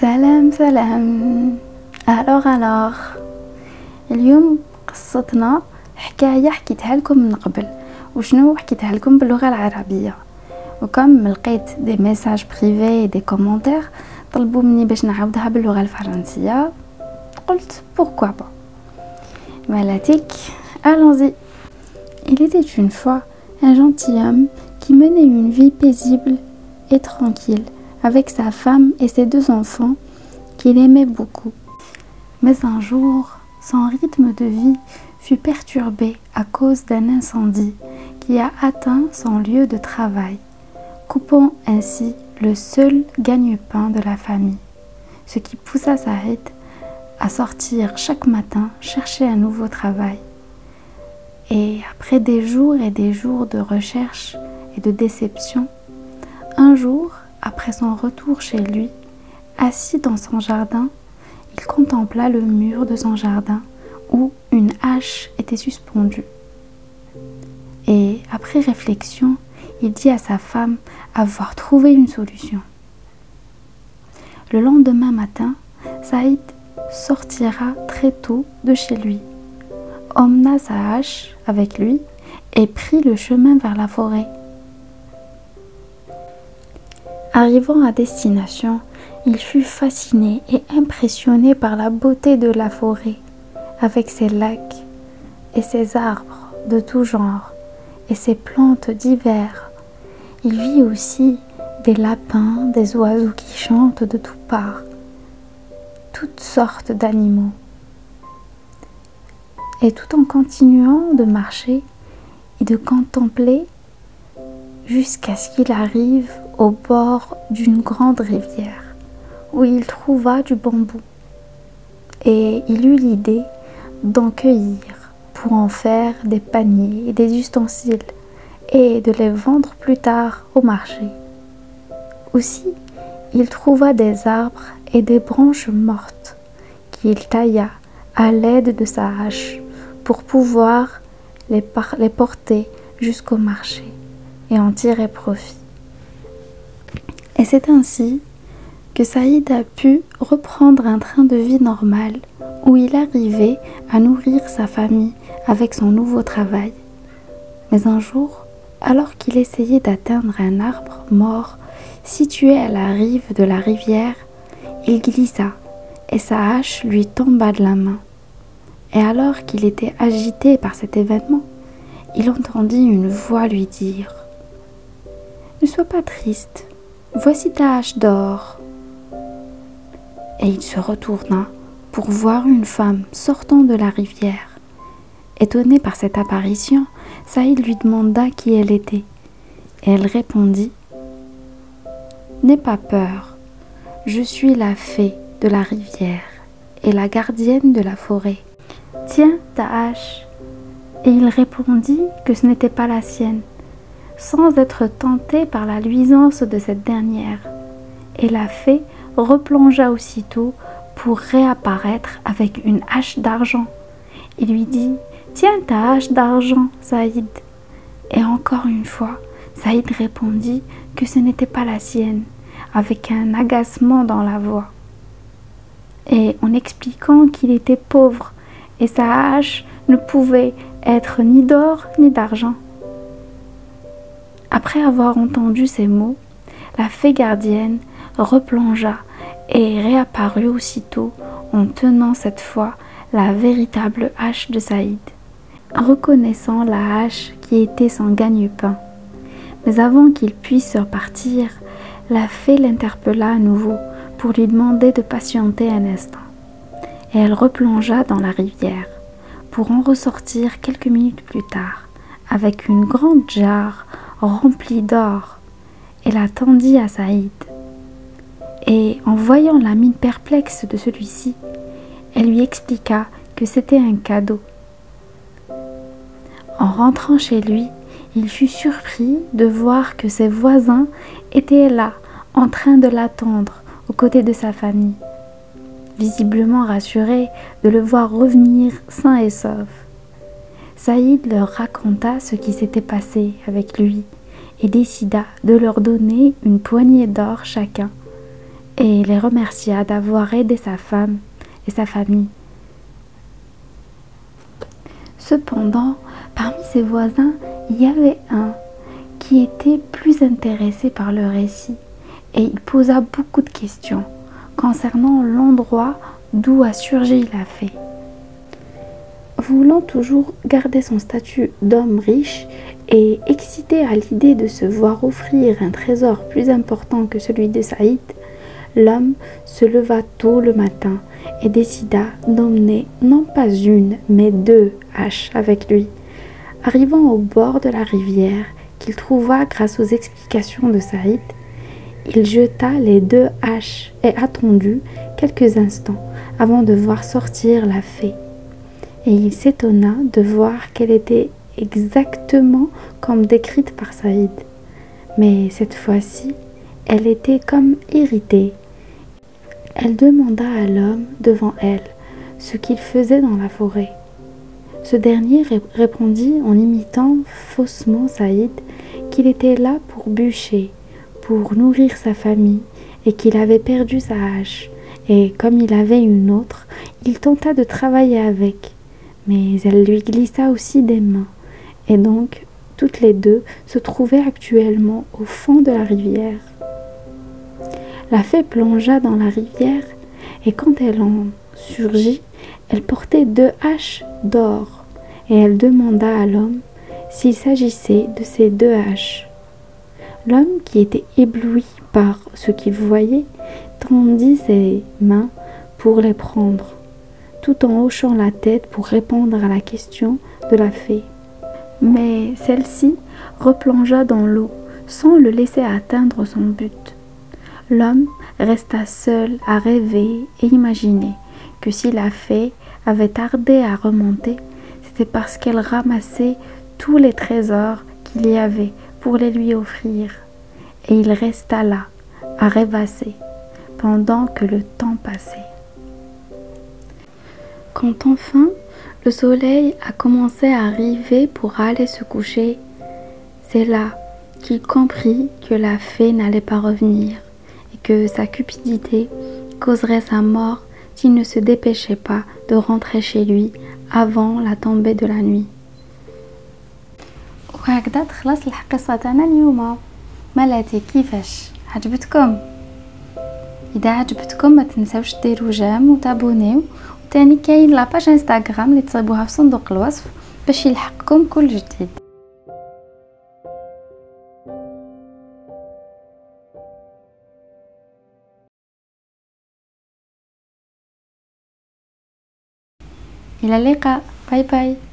سلام سلام الوغ الوغ اليوم قصتنا حكايه حكيتها لكم من قبل وشنو حكيتها لكم باللغه العربيه وكم لقيت دي ميساج بريفي دي كومونتير طلبوا مني باش نعاودها باللغه الفرنسيه قلت pourquoi pas Malatik, allons-y. Il était une fois un gentilhomme qui menait une vie paisible et tranquille avec sa femme et ses deux enfants qu'il aimait beaucoup. Mais un jour, son rythme de vie fut perturbé à cause d'un incendie qui a atteint son lieu de travail, coupant ainsi le seul gagne-pain de la famille, ce qui poussa Saïd à sortir chaque matin chercher un nouveau travail. Et après des jours et des jours de recherche et de déception, un jour, après son retour chez lui, assis dans son jardin, il contempla le mur de son jardin où une hache était suspendue. Et après réflexion, il dit à sa femme avoir trouvé une solution. Le lendemain matin, Saïd sortira très tôt de chez lui, emmena sa hache avec lui et prit le chemin vers la forêt. Arrivant à destination, il fut fasciné et impressionné par la beauté de la forêt, avec ses lacs et ses arbres de tout genre et ses plantes d'hiver. Il vit aussi des lapins, des oiseaux qui chantent de toutes parts, toutes sortes d'animaux. Et tout en continuant de marcher et de contempler jusqu'à ce qu'il arrive au bord d'une grande rivière où il trouva du bambou. Et il eut l'idée d'en cueillir pour en faire des paniers et des ustensiles et de les vendre plus tard au marché. Aussi, il trouva des arbres et des branches mortes qu'il tailla à l'aide de sa hache pour pouvoir les, les porter jusqu'au marché et en tirer profit. Et c'est ainsi que Saïd a pu reprendre un train de vie normal où il arrivait à nourrir sa famille avec son nouveau travail. Mais un jour, alors qu'il essayait d'atteindre un arbre mort situé à la rive de la rivière, il glissa et sa hache lui tomba de la main. Et alors qu'il était agité par cet événement, il entendit une voix lui dire Ne sois pas triste, voici ta hache d'or. Et il se retourna pour voir une femme sortant de la rivière. Étonné par cette apparition, Saïd lui demanda qui elle était. Et elle répondit N'aie pas peur, je suis la fée de la rivière et la gardienne de la forêt. Tiens ta hache. Et il répondit que ce n'était pas la sienne, sans être tenté par la luisance de cette dernière. Et la fée replongea aussitôt pour réapparaître avec une hache d'argent. Il lui dit Tiens ta hache d'argent, Saïd. Et encore une fois, Saïd répondit que ce n'était pas la sienne, avec un agacement dans la voix. Et en expliquant qu'il était pauvre et sa hache ne pouvait être ni d'or ni d'argent. Après avoir entendu ces mots, la fée gardienne replongea et réapparut aussitôt en tenant cette fois la véritable hache de Saïd reconnaissant la hache qui était son gagne-pain. Mais avant qu'il puisse repartir, la fée l'interpella à nouveau pour lui demander de patienter un instant. Et elle replongea dans la rivière pour en ressortir quelques minutes plus tard avec une grande jarre remplie d'or et la tendit à Saïd. Et en voyant la mine perplexe de celui-ci, elle lui expliqua que c'était un cadeau en rentrant chez lui, il fut surpris de voir que ses voisins étaient là, en train de l'attendre aux côtés de sa famille, visiblement rassurés de le voir revenir sain et sauf. Saïd leur raconta ce qui s'était passé avec lui et décida de leur donner une poignée d'or chacun et les remercia d'avoir aidé sa femme et sa famille. Cependant, parmi ses voisins, il y avait un qui était plus intéressé par le récit et il posa beaucoup de questions concernant l'endroit d'où a surgi la fée. Voulant toujours garder son statut d'homme riche et excité à l'idée de se voir offrir un trésor plus important que celui de Saïd, l'homme se leva tôt le matin et décida d'emmener non pas une, mais deux haches avec lui. Arrivant au bord de la rivière, qu'il trouva grâce aux explications de Saïd, il jeta les deux haches et attendit quelques instants avant de voir sortir la fée. Et il s'étonna de voir qu'elle était exactement comme décrite par Saïd. Mais cette fois-ci, elle était comme irritée. Elle demanda à l'homme devant elle ce qu'il faisait dans la forêt. Ce dernier répondit en imitant faussement Saïd qu'il était là pour bûcher, pour nourrir sa famille et qu'il avait perdu sa hache. Et comme il avait une autre, il tenta de travailler avec. Mais elle lui glissa aussi des mains. Et donc, toutes les deux se trouvaient actuellement au fond de la rivière. La fée plongea dans la rivière et quand elle en surgit, elle portait deux haches d'or et elle demanda à l'homme s'il s'agissait de ces deux haches. L'homme, qui était ébloui par ce qu'il voyait, tendit ses mains pour les prendre, tout en hochant la tête pour répondre à la question de la fée. Mais celle-ci replongea dans l'eau sans le laisser atteindre son but. L'homme resta seul à rêver et imaginer que si la fée avait tardé à remonter, c'était parce qu'elle ramassait tous les trésors qu'il y avait pour les lui offrir. Et il resta là, à rêvasser, pendant que le temps passait. Quand enfin le soleil a commencé à arriver pour aller se coucher, c'est là qu'il comprit que la fée n'allait pas revenir et que sa cupidité causerait sa mort s'il ne se dépêchait pas de rentrer chez lui avant la tombée de la nuit. وهكذا تخلص القصة تاعنا اليوم ملاتي كيفاش عجبتكم اذا عجبتكم ما تنساوش ديروا جام وتابونيو وتاني كاين لاباج انستغرام اللي تصيبوها في صندوق الوصف باش يلحقكم كل جديد. إلى اللقاء. باي باي.